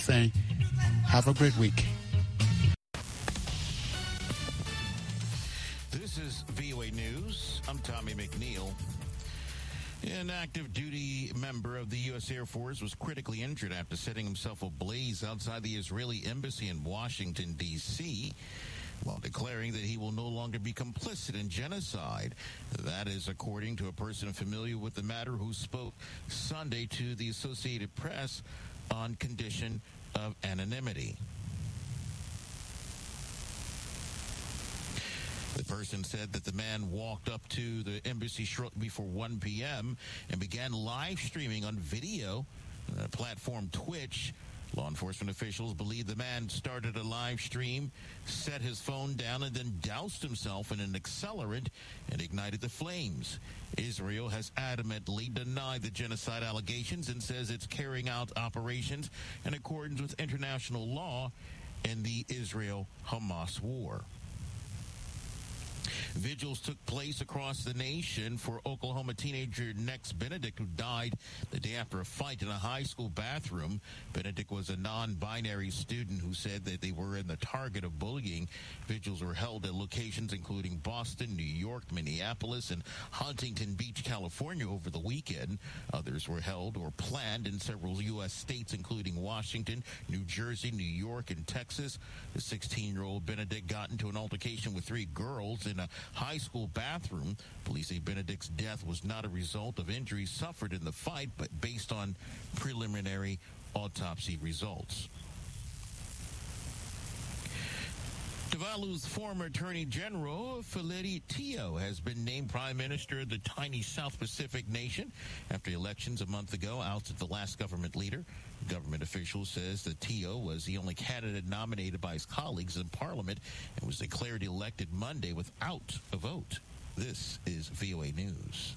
saying, have a great week. This is VOA News. I'm Tommy McNeil. An active duty member of the U.S. Air Force was critically injured after setting himself ablaze outside the Israeli embassy in Washington, D.C while declaring that he will no longer be complicit in genocide. That is according to a person familiar with the matter who spoke Sunday to the Associated Press on condition of anonymity. The person said that the man walked up to the embassy shortly before 1 p.m. and began live streaming on video, uh, platform Twitch, Law enforcement officials believe the man started a live stream, set his phone down, and then doused himself in an accelerant and ignited the flames. Israel has adamantly denied the genocide allegations and says it's carrying out operations in accordance with international law in the Israel Hamas war. Vigils took place across the nation for Oklahoma teenager Nex Benedict, who died the day after a fight in a high school bathroom. Benedict was a non-binary student who said that they were in the target of bullying. Vigils were held at locations including Boston, New York, Minneapolis, and Huntington Beach, California over the weekend. Others were held or planned in several U.S. states, including Washington, New Jersey, New York, and Texas. The 16-year-old Benedict got into an altercation with three girls in a high school bathroom. Police say Benedict's death was not a result of injuries suffered in the fight, but based on preliminary autopsy results. Tuvalu's former Attorney General, Feleti Teo, has been named Prime Minister of the tiny South Pacific nation after elections a month ago ousted the last government leader. Government officials says that Tio was the only candidate nominated by his colleagues in Parliament and was declared elected Monday without a vote. This is VOA News.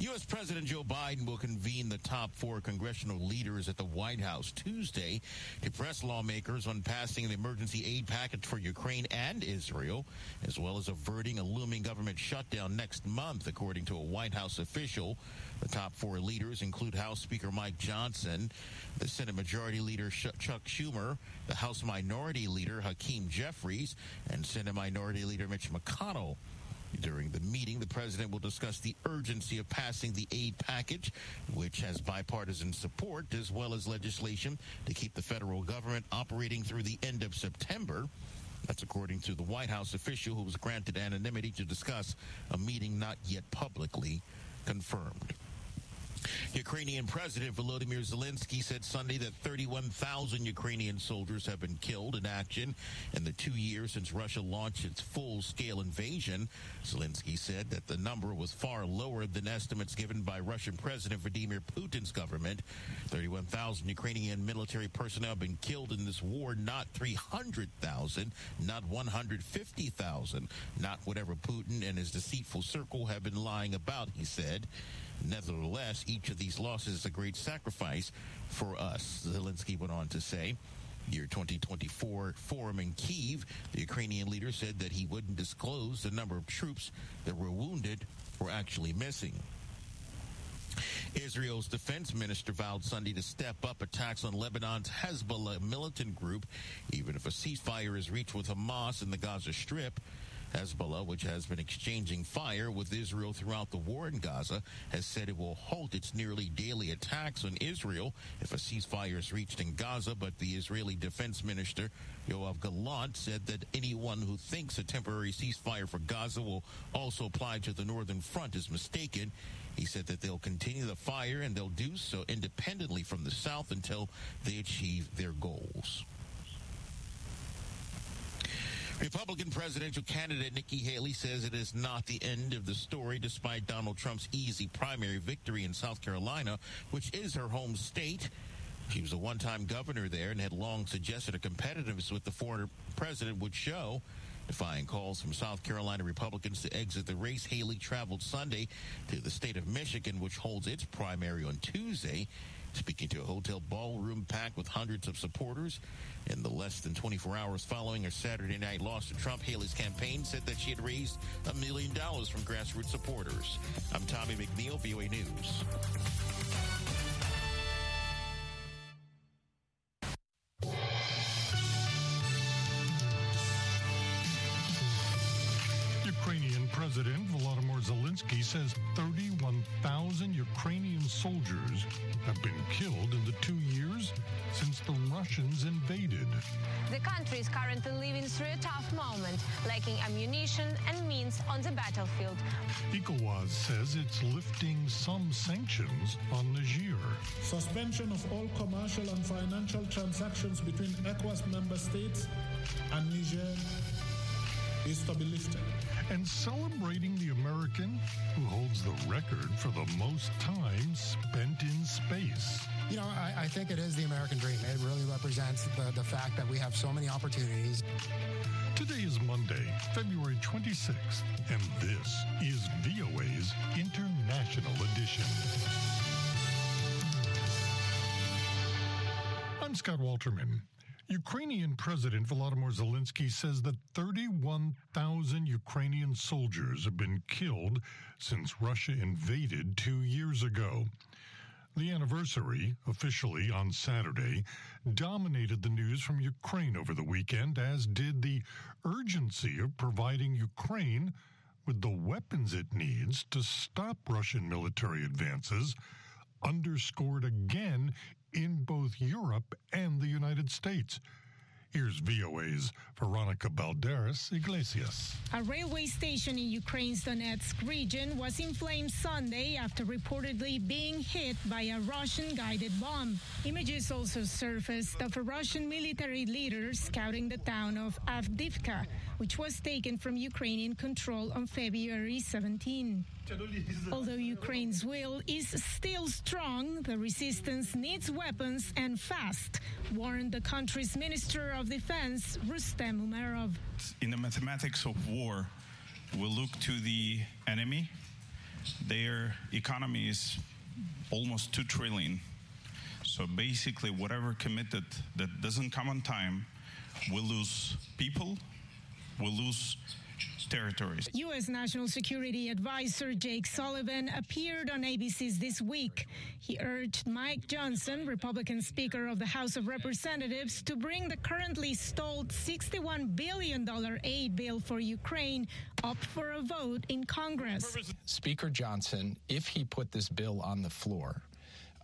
U.S. President Joe Biden will convene the top four congressional leaders at the White House Tuesday to press lawmakers on passing the emergency aid package for Ukraine and Israel, as well as averting a looming government shutdown next month, according to a White House official. The top four leaders include House Speaker Mike Johnson, the Senate Majority Leader Chuck Schumer, the House Minority Leader Hakeem Jeffries, and Senate Minority Leader Mitch McConnell. During the meeting, the president will discuss the urgency of passing the aid package, which has bipartisan support, as well as legislation to keep the federal government operating through the end of September. That's according to the White House official who was granted anonymity to discuss a meeting not yet publicly confirmed. Ukrainian President Volodymyr Zelensky said Sunday that 31,000 Ukrainian soldiers have been killed in action in the two years since Russia launched its full-scale invasion. Zelensky said that the number was far lower than estimates given by Russian President Vladimir Putin's government. 31,000 Ukrainian military personnel have been killed in this war, not 300,000, not 150,000, not whatever Putin and his deceitful circle have been lying about, he said. Nevertheless, each of these losses is a great sacrifice for us, Zelensky went on to say. Year 2024 forum in Kiev, the Ukrainian leader said that he wouldn't disclose the number of troops that were wounded or actually missing. Israel's defense minister vowed Sunday to step up attacks on Lebanon's Hezbollah militant group, even if a ceasefire is reached with Hamas in the Gaza Strip. Hezbollah, which has been exchanging fire with Israel throughout the war in Gaza, has said it will halt its nearly daily attacks on Israel if a ceasefire is reached in Gaza. But the Israeli defense minister, Yoav Gallant, said that anyone who thinks a temporary ceasefire for Gaza will also apply to the northern front is mistaken. He said that they'll continue the fire and they'll do so independently from the south until they achieve their goals. Republican presidential candidate Nikki Haley says it is not the end of the story despite Donald Trump's easy primary victory in South Carolina, which is her home state. She was a one-time governor there and had long suggested a competitiveness with the former president would show. Defying calls from South Carolina Republicans to exit the race, Haley traveled Sunday to the state of Michigan, which holds its primary on Tuesday. Speaking to a hotel ballroom packed with hundreds of supporters in the less than 24 hours following her Saturday night loss to Trump, Haley's campaign said that she had raised a million dollars from grassroots supporters. I'm Tommy McNeil, VOA News. Zelensky says 31,000 Ukrainian soldiers have been killed in the two years since the Russians invaded. The country is currently living through a tough moment, lacking ammunition and means on the battlefield. ECOWAS says it's lifting some sanctions on Niger. Suspension of all commercial and financial transactions between ECOWAS member states and Niger is to be lifted. And celebrating the American who holds the record for the most time spent in space. You know, I, I think it is the American dream. It really represents the, the fact that we have so many opportunities. Today is Monday, February 26th, and this is VOA's International Edition. I'm Scott Walterman. Ukrainian President Volodymyr Zelensky says that 31,000 Ukrainian soldiers have been killed since Russia invaded two years ago. The anniversary, officially on Saturday, dominated the news from Ukraine over the weekend, as did the urgency of providing Ukraine with the weapons it needs to stop Russian military advances, underscored again in both Europe and the United States. Here's VOA's Veronica Balderas Iglesias. A railway station in Ukraine's Donetsk region was in flames Sunday after reportedly being hit by a Russian guided bomb. Images also surfaced of a Russian military leader scouting the town of Avdiivka, which was taken from Ukrainian control on February 17. Although Ukraine's will is still strong, the resistance needs weapons and fast, warned the country's Minister of Defense, Rustem Umerov. In the mathematics of war, we look to the enemy. Their economy is almost 2 trillion. So basically, whatever committed that doesn't come on time, we lose people, we lose territories. U.S. National Security Advisor Jake Sullivan appeared on ABC's This Week. He urged Mike Johnson, Republican Speaker of the House of Representatives, to bring the currently stalled $61 billion aid bill for Ukraine up for a vote in Congress. Speaker Johnson, if he put this bill on the floor,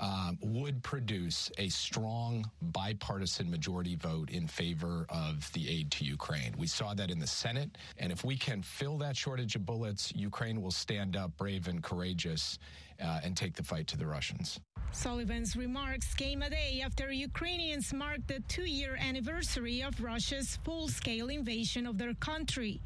um, would produce a strong bipartisan majority vote in favor of the aid to Ukraine. We saw that in the Senate, and if we can fill that shortage of bullets, Ukraine will stand up brave and courageous uh, and take the fight to the Russians. Sullivan's remarks came a day after Ukrainians marked the two year anniversary of Russia's full scale invasion of their country.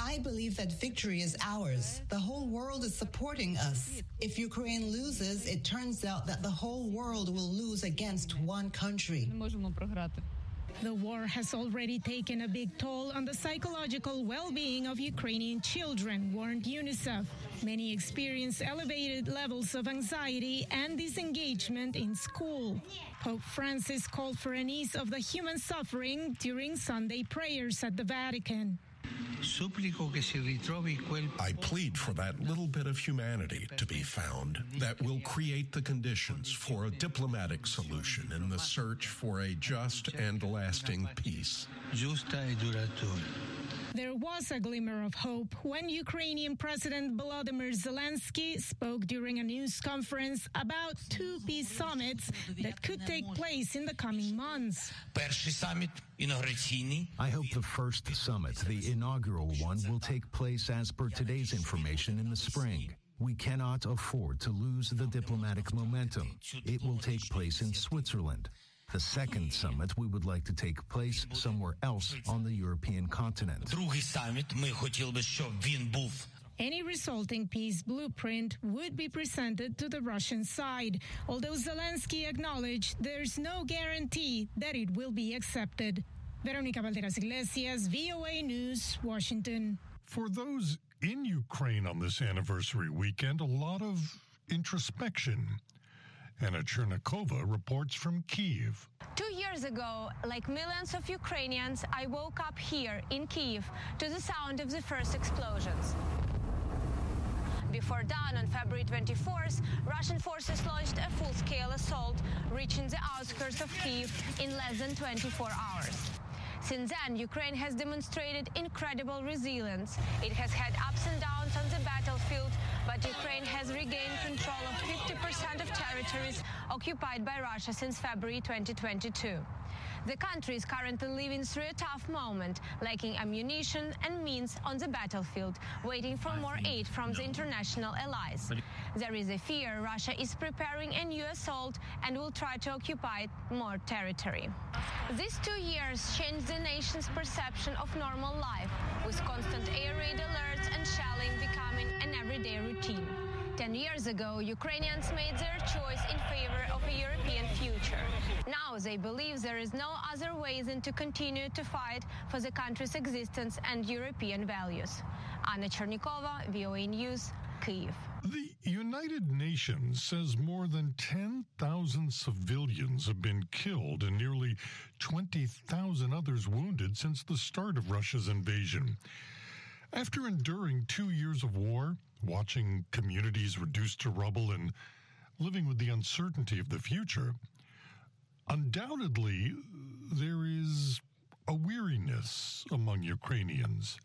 I believe that victory is ours. The whole world is supporting us. If Ukraine loses, it turns out that the whole world will lose against one country. The war has already taken a big toll on the psychological well being of Ukrainian children, warned UNICEF. Many experience elevated levels of anxiety and disengagement in school. Pope Francis called for an ease of the human suffering during Sunday prayers at the Vatican. I plead for that little bit of humanity to be found that will create the conditions for a diplomatic solution in the search for a just and lasting peace. There was a glimmer of hope when Ukrainian President Volodymyr Zelensky spoke during a news conference about two peace summits that could take place in the coming months. I hope the first summit, the inaugural one, will take place as per today's information in the spring. We cannot afford to lose the diplomatic momentum. It will take place in Switzerland. The second summit we would like to take place somewhere else on the European continent. Any resulting peace blueprint would be presented to the Russian side, although Zelensky acknowledged there's no guarantee that it will be accepted. Veronica Balderas Iglesias, VOA News, Washington. For those in Ukraine on this anniversary weekend, a lot of introspection. Anna Chernikova reports from Kiev. Two years ago, like millions of Ukrainians, I woke up here in Kiev to the sound of the first explosions. Before dawn on February 24th, Russian forces launched a full-scale assault, reaching the outskirts of Kiev in less than 24 hours. Since then, Ukraine has demonstrated incredible resilience. It has had ups and downs on the battlefield, but Ukraine has regained control of 50% of territories occupied by Russia since February 2022. The country is currently living through a tough moment, lacking ammunition and means on the battlefield, waiting for more aid from the international allies. There is a fear Russia is preparing a new assault and will try to occupy more territory. These two years changed the nation's perception of normal life, with constant air raid alerts and shelling becoming an everyday routine. Ten years ago, Ukrainians made their choice in favor of a European future. Now they believe there is no other way than to continue to fight for the country's existence and European values. Anna Chernikova, VOA News, Kyiv. The United Nations says more than 10,000 civilians have been killed and nearly 20,000 others wounded since the start of Russia's invasion. After enduring two years of war, watching communities reduced to rubble and living with the uncertainty of the future, undoubtedly there is a weariness among Ukrainians.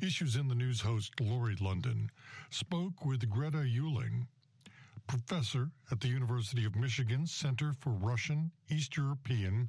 Issues in the News host Lori London spoke with Greta Uehling, professor at the University of Michigan Center for Russian, East European,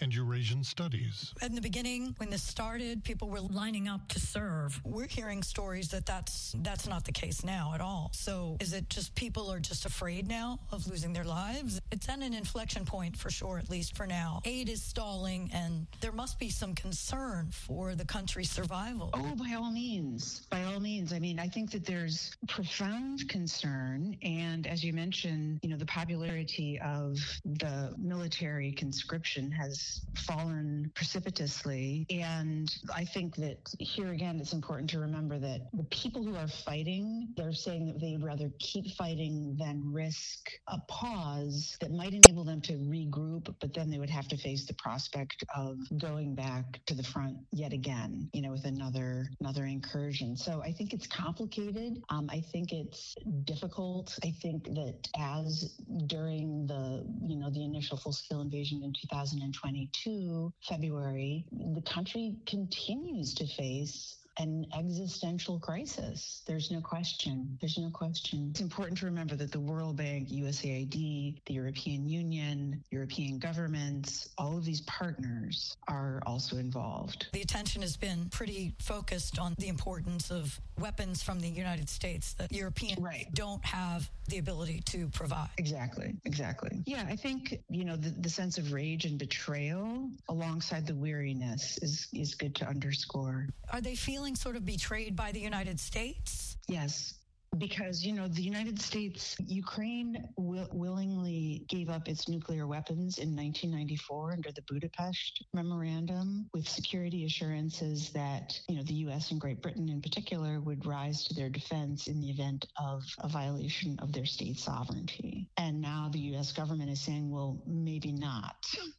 and Eurasian Studies. In the beginning, when this started, people were lining up to serve. We're hearing stories that that's that's not the case now at all. So, is it just people are just afraid now of losing their lives? It's at an inflection point for sure, at least for now. Aid is stalling, and there must be some concern for the country's survival. Oh, by all means, by all means. I mean, I think that there's profound concern, and as you mentioned, you know, the popularity of the military conscription has fallen precipitously. And I think that here again, it's important to remember that the people who are fighting, they're saying that they'd rather keep fighting than risk a pause that might enable them to regroup, but then they would have to face the prospect of going back to the front yet again, you know, with another another incursion. So I think it's complicated. Um, I think it's difficult. I think that as during the, you know, the initial full scale invasion in 2020, 2022, February, the country continues to face an existential crisis. There's no question. There's no question. It's important to remember that the World Bank, USAID, the European Union, European governments, all of these partners are also involved. The attention has been pretty focused on the importance of weapons from the United States that Europeans right. don't have the ability to provide. Exactly. Exactly. Yeah, I think, you know, the, the sense of rage and betrayal alongside the weariness is is good to underscore. Are they feeling feeling sort of betrayed by the United States? Yes, because you know the United States, Ukraine will, willingly gave up its nuclear weapons in 1994 under the Budapest Memorandum, with security assurances that you know the U.S. and Great Britain in particular would rise to their defense in the event of a violation of their state sovereignty. And now the U.S. government is saying, well, maybe not.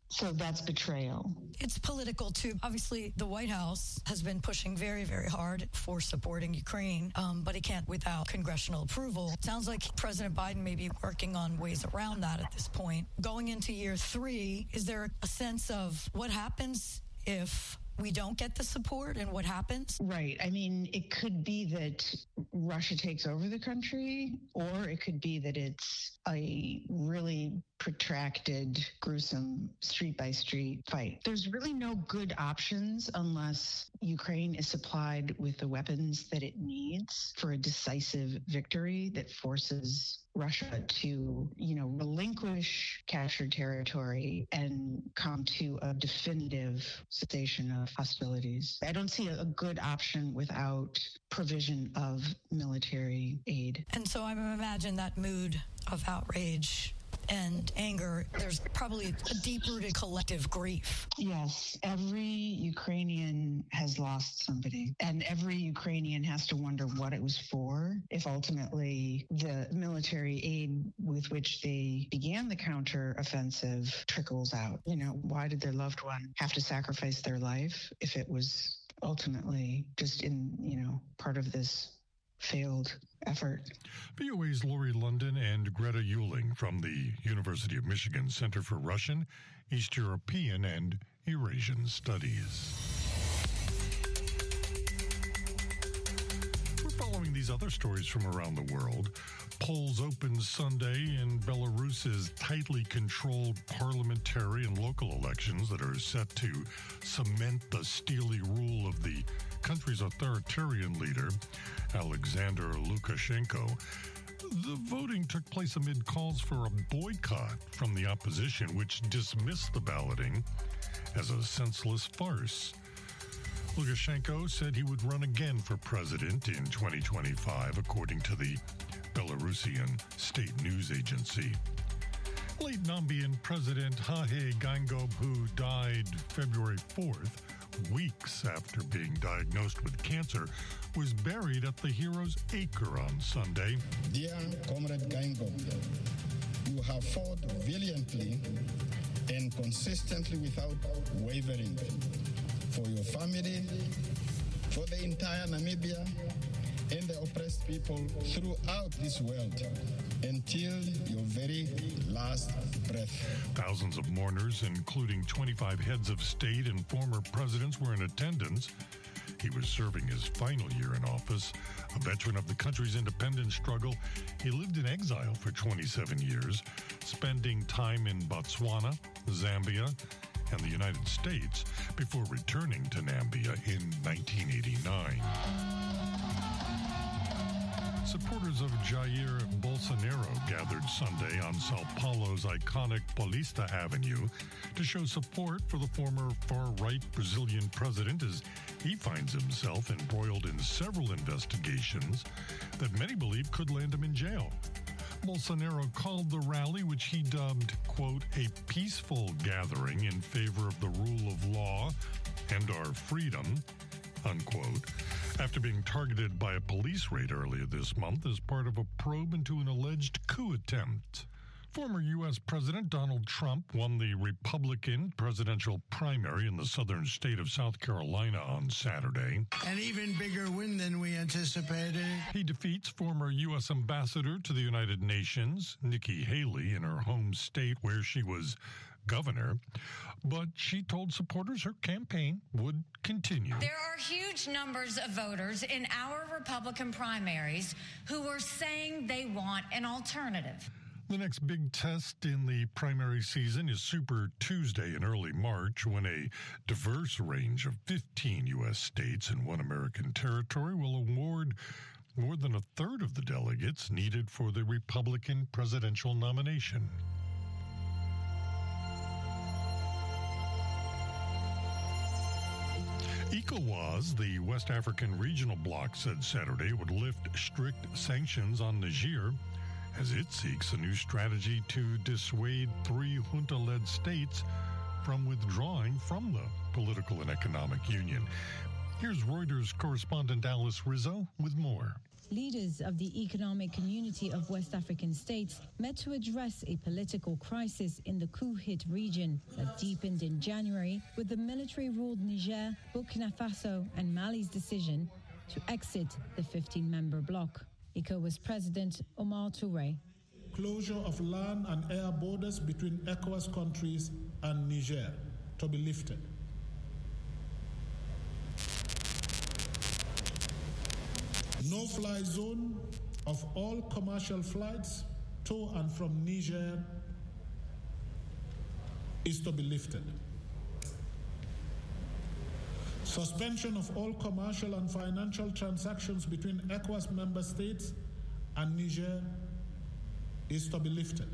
So that's betrayal. It's political too. Obviously, the White House has been pushing very, very hard for supporting Ukraine, um, but it can't without congressional approval. It sounds like President Biden may be working on ways around that at this point. Going into year three, is there a sense of what happens if we don't get the support and what happens? Right. I mean, it could be that Russia takes over the country, or it could be that it's a really protracted, gruesome street by street fight. There's really no good options unless Ukraine is supplied with the weapons that it needs for a decisive victory that forces Russia to, you know, relinquish captured territory and come to a definitive cessation of hostilities. I don't see a, good option without provision of military aid. And so I imagine that mood of outrage and anger, there's probably a deep rooted collective grief. Yes. Every Ukrainian has lost somebody, and every Ukrainian has to wonder what it was for if ultimately the military aid with which they began the counteroffensive trickles out. You know, why did their loved one have to sacrifice their life if it was ultimately just in, you know, part of this failed effort. VOA's Laurie London and Greta Uehling from the University of Michigan Center for Russian, East European, and Eurasian Studies. We're following these other stories from around the world. Polls open Sunday in Belarus's tightly controlled parliamentary and local elections that are set to cement the steely rule of the country's authoritarian leader, Alexander Lukashenko. The voting took place amid calls for a boycott from the opposition, which dismissed the balloting as a senseless farce. Lukashenko said he would run again for president in 2025, according to the Belarusian state news agency. Late Namibian President Hage Geingob, who died February 4th, weeks after being diagnosed with cancer, was buried at the Heroes Acre on Sunday. Dear Comrade Geingob, you have fought valiantly and consistently without wavering for your family, for the entire Namibia, and the oppressed people throughout this world until your very last breath. Thousands of mourners, including 25 heads of state and former presidents, were in attendance. He was serving his final year in office. A veteran of the country's independence struggle, he lived in exile for 27 years, spending time in Botswana, Zambia, and the United States before returning to Namibia in 1989. Supporters of Jair Bolsonaro gathered Sunday on Sao Paulo's iconic Paulista Avenue to show support for the former far right Brazilian president as he finds himself embroiled in several investigations that many believe could land him in jail. Bolsonaro called the rally, which he dubbed, quote, a peaceful gathering in favor of the rule of law and our freedom, unquote, after being targeted by a police raid earlier this month as part of a probe into an alleged coup attempt. Former U.S. President Donald Trump won the Republican presidential primary in the southern state of South Carolina on Saturday. An even bigger win than we anticipated. He defeats former U.S. Ambassador to the United Nations, Nikki Haley, in her home state where she was governor, but she told supporters her campaign would continue. There are huge numbers of voters in our Republican primaries who are saying they want an alternative. The next big test in the primary season is Super Tuesday in early March when a diverse range of 15 U.S. states and one American territory will award more than a third of the delegates needed for the Republican presidential nomination. ECOWAS, the West African regional bloc, said Saturday would lift strict sanctions on Niger as it seeks a new strategy to dissuade three junta led states from withdrawing from the political and economic union. Here's Reuters correspondent Alice Rizzo with more. Leaders of the Economic Community of West African States met to address a political crisis in the coup hit region that deepened in January with the military ruled Niger, Burkina Faso, and Mali's decision to exit the 15 member bloc. ECOWAS President Omar Touray. Closure of land and air borders between ECOWAS countries and Niger to be lifted. No fly zone of all commercial flights to and from Niger is to be lifted. Suspension of all commercial and financial transactions between ECOWAS member states and Niger is to be lifted.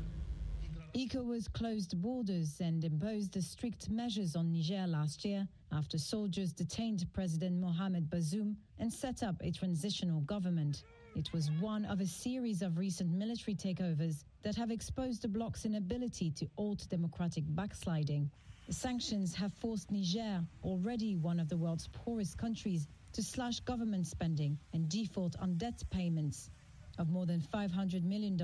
ECOWAS closed borders and imposed strict measures on Niger last year after soldiers detained President Mohamed Bazoum and set up a transitional government. It was one of a series of recent military takeovers that have exposed the bloc's inability to halt democratic backsliding. The sanctions have forced Niger, already one of the world's poorest countries, to slash government spending and default on debt payments of more than $500 million.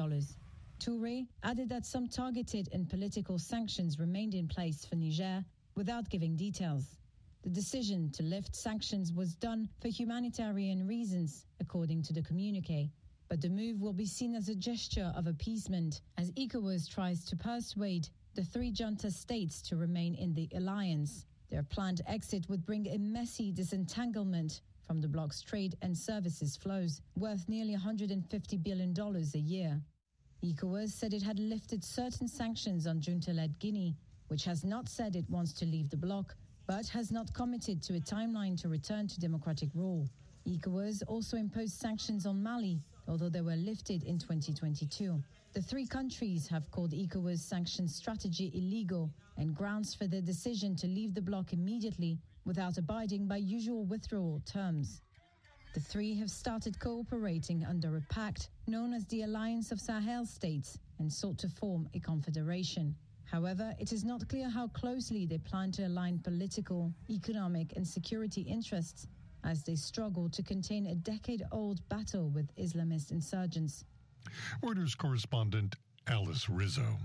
Touray added that some targeted and political sanctions remained in place for Niger without giving details. The decision to lift sanctions was done for humanitarian reasons, according to the communique. But the move will be seen as a gesture of appeasement as ECOWAS tries to persuade the three junta states to remain in the alliance. Their planned exit would bring a messy disentanglement from the bloc's trade and services flows, worth nearly $150 billion a year. ECOWAS said it had lifted certain sanctions on junta led Guinea, which has not said it wants to leave the bloc, but has not committed to a timeline to return to democratic rule. ECOWAS also imposed sanctions on Mali, although they were lifted in 2022. The three countries have called ECOWAS sanctions strategy illegal and grounds for their decision to leave the bloc immediately without abiding by usual withdrawal terms. The three have started cooperating under a pact known as the Alliance of Sahel States and sought to form a confederation. However, it is not clear how closely they plan to align political, economic, and security interests as they struggle to contain a decade old battle with Islamist insurgents. Reuters correspondent Alice Rizzo.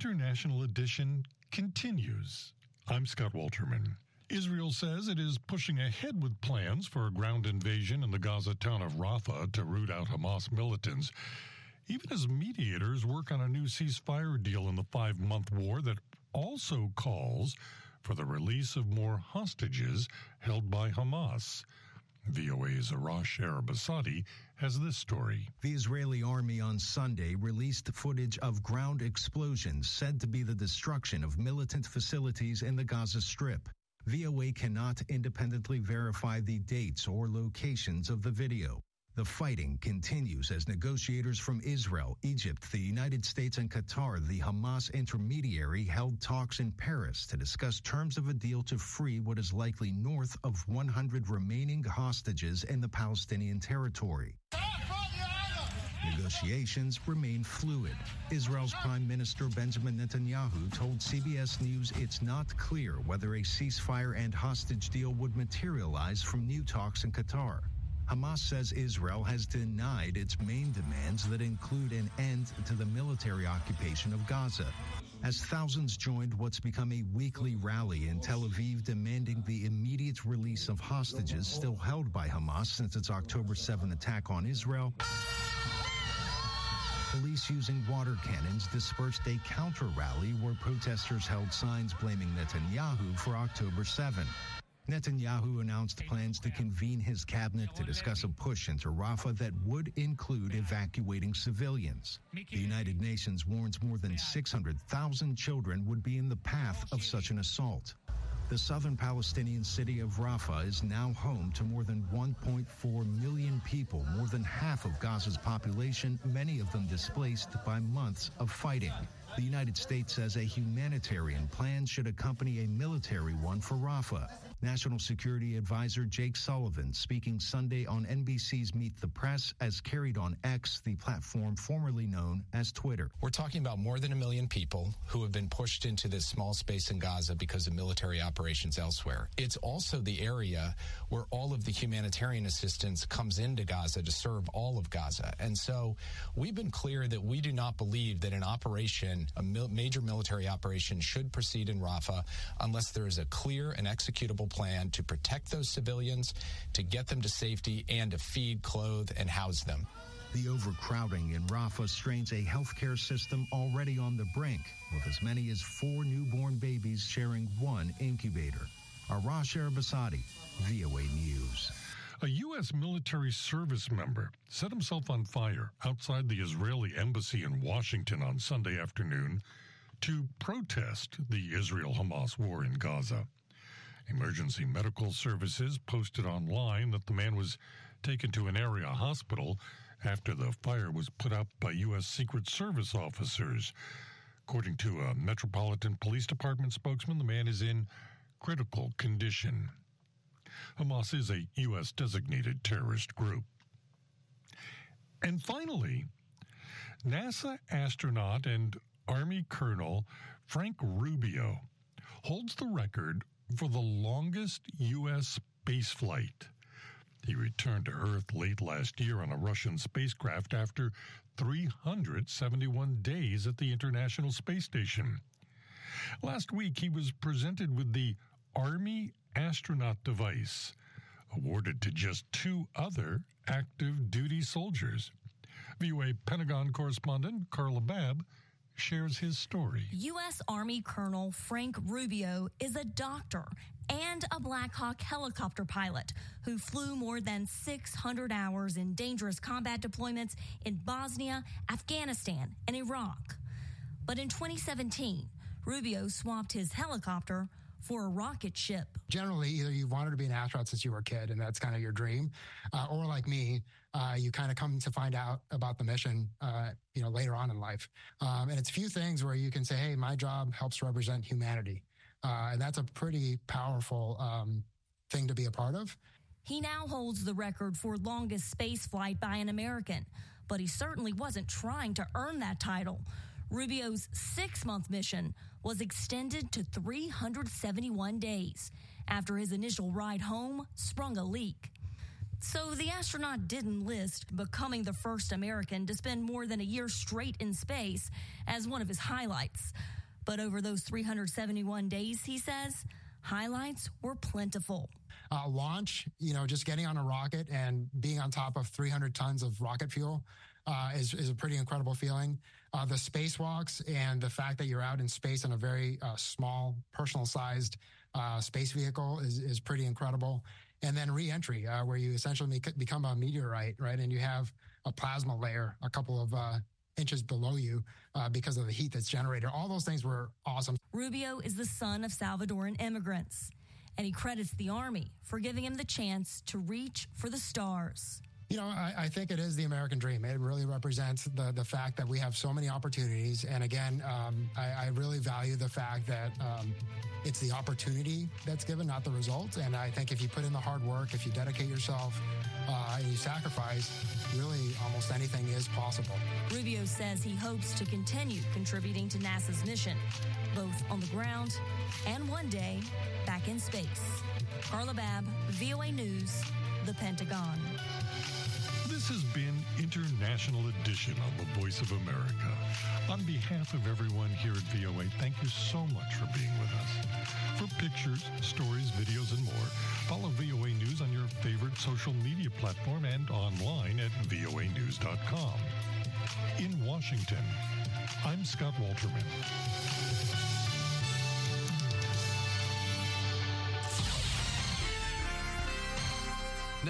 International Edition continues. I'm Scott Walterman. Israel says it is pushing ahead with plans for a ground invasion in the Gaza town of Rafah to root out Hamas militants, even as mediators work on a new ceasefire deal in the five month war that also calls for the release of more hostages held by Hamas. VOA's Arash Arabasadi has this story. The Israeli army on Sunday released footage of ground explosions said to be the destruction of militant facilities in the Gaza Strip. VOA cannot independently verify the dates or locations of the video. The fighting continues as negotiators from Israel, Egypt, the United States, and Qatar, the Hamas intermediary, held talks in Paris to discuss terms of a deal to free what is likely north of 100 remaining hostages in the Palestinian territory. Negotiations remain fluid. Israel's Prime Minister Benjamin Netanyahu told CBS News it's not clear whether a ceasefire and hostage deal would materialize from new talks in Qatar. Hamas says Israel has denied its main demands that include an end to the military occupation of Gaza. As thousands joined what's become a weekly rally in Tel Aviv demanding the immediate release of hostages still held by Hamas since its October 7 attack on Israel. Police using water cannons dispersed a counter rally where protesters held signs blaming Netanyahu for October 7. Netanyahu announced plans to convene his cabinet to discuss a push into Rafah that would include evacuating civilians. The United Nations warns more than 600,000 children would be in the path of such an assault. The southern Palestinian city of Rafah is now home to more than 1.4 million people, more than half of Gaza's population, many of them displaced by months of fighting. The United States says a humanitarian plan should accompany a military one for Rafah. National Security Advisor Jake Sullivan speaking Sunday on NBC's Meet the Press as carried on X, the platform formerly known as Twitter. We're talking about more than a million people who have been pushed into this small space in Gaza because of military operations elsewhere. It's also the area where all of the humanitarian assistance comes into Gaza to serve all of Gaza. And so we've been clear that we do not believe that an operation, a mil- major military operation, should proceed in Rafah unless there is a clear and executable plan to protect those civilians, to get them to safety, and to feed, clothe, and house them. The overcrowding in Rafah strains a healthcare system already on the brink, with as many as four newborn babies sharing one incubator. Arash Arabasadi, VOA News. A U.S. military service member set himself on fire outside the Israeli embassy in Washington on Sunday afternoon to protest the Israel Hamas war in Gaza. Emergency medical services posted online that the man was taken to an area hospital after the fire was put out by U.S. Secret Service officers. According to a Metropolitan Police Department spokesman, the man is in critical condition. Hamas is a U.S. designated terrorist group. And finally, NASA astronaut and Army Colonel Frank Rubio holds the record for the longest U.S. space flight. He returned to Earth late last year on a Russian spacecraft after 371 days at the International Space Station. Last week, he was presented with the Army Astronaut Device, awarded to just two other active duty soldiers. VOA Pentagon correspondent Carla Babb shares his story. U.S. Army Colonel Frank Rubio is a doctor and a Black Hawk helicopter pilot who flew more than 600 hours in dangerous combat deployments in Bosnia, Afghanistan, and Iraq. But in 2017, Rubio swapped his helicopter for a rocket ship. Generally, either you've wanted to be an astronaut since you were a kid, and that's kind of your dream, uh, or like me, uh, you kind of come to find out about the mission, uh, you know, later on in life. Um, and it's a few things where you can say, "Hey, my job helps represent humanity," uh, and that's a pretty powerful um, thing to be a part of. He now holds the record for longest space flight by an American, but he certainly wasn't trying to earn that title. Rubio's six month mission was extended to 371 days after his initial ride home sprung a leak. So the astronaut didn't list becoming the first American to spend more than a year straight in space as one of his highlights. But over those 371 days, he says, highlights were plentiful. Uh, launch, you know, just getting on a rocket and being on top of 300 tons of rocket fuel uh, is, is a pretty incredible feeling. Uh, the spacewalks and the fact that you're out in space in a very uh, small, personal sized uh, space vehicle is, is pretty incredible. And then reentry, uh, where you essentially become a meteorite, right? And you have a plasma layer a couple of uh, inches below you uh, because of the heat that's generated. All those things were awesome. Rubio is the son of Salvadoran immigrants, and he credits the Army for giving him the chance to reach for the stars. You know, I, I, think it is the American dream. It really represents the the fact that we have so many opportunities. And again, um, I, I, really value the fact that um, it's the opportunity that's given, not the result. And I think if you put in the hard work, if you dedicate yourself, uh, and you sacrifice, really almost anything is possible. Rubio says he hopes to continue contributing to NASA's mission, both on the ground and one day back in space. Carla Babb, VOA News, the Pentagon. This has been International Edition on the Voice of America. On behalf of everyone here at VOA, thank you so much for being with us. For pictures, stories, videos, and more, follow VOA News on your favorite social media platform and online at voanews.com. In Washington, I'm Scott Walterman.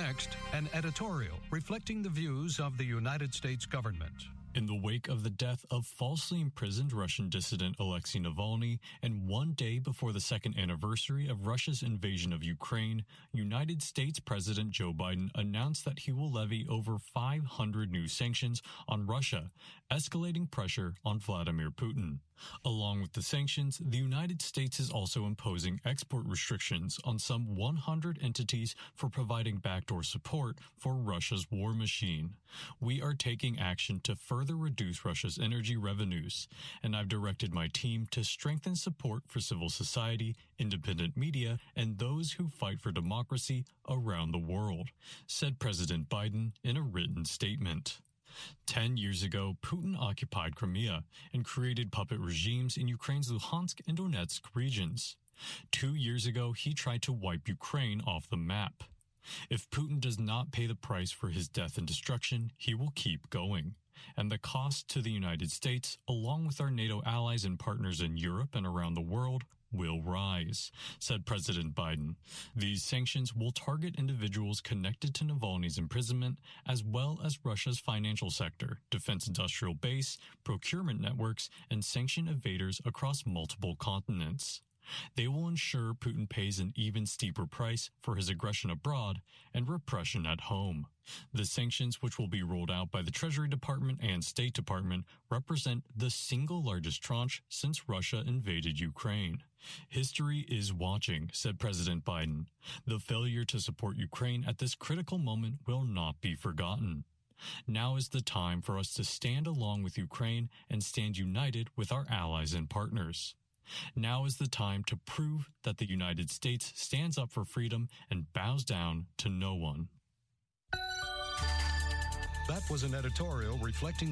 Next, an editorial reflecting the views of the United States government. In the wake of the death of falsely imprisoned Russian dissident Alexei Navalny and one day before the second anniversary of Russia's invasion of Ukraine, United States President Joe Biden announced that he will levy over 500 new sanctions on Russia, escalating pressure on Vladimir Putin. Along with the sanctions, the United States is also imposing export restrictions on some 100 entities for providing backdoor support for Russia's war machine. We are taking action to further reduce Russia's energy revenues, and I've directed my team to strengthen support for civil society, independent media, and those who fight for democracy around the world, said President Biden in a written statement. Ten years ago, Putin occupied Crimea and created puppet regimes in Ukraine's Luhansk and Donetsk regions. Two years ago, he tried to wipe Ukraine off the map. If Putin does not pay the price for his death and destruction, he will keep going. And the cost to the United States, along with our NATO allies and partners in Europe and around the world, will rise, said President Biden. These sanctions will target individuals connected to Navalny's imprisonment, as well as Russia's financial sector, defense industrial base, procurement networks, and sanction evaders across multiple continents. They will ensure Putin pays an even steeper price for his aggression abroad and repression at home. The sanctions, which will be rolled out by the Treasury Department and State Department, represent the single largest tranche since Russia invaded Ukraine. History is watching, said President Biden. The failure to support Ukraine at this critical moment will not be forgotten. Now is the time for us to stand along with Ukraine and stand united with our allies and partners. Now is the time to prove that the United States stands up for freedom and bows down to no one. That was an editorial reflecting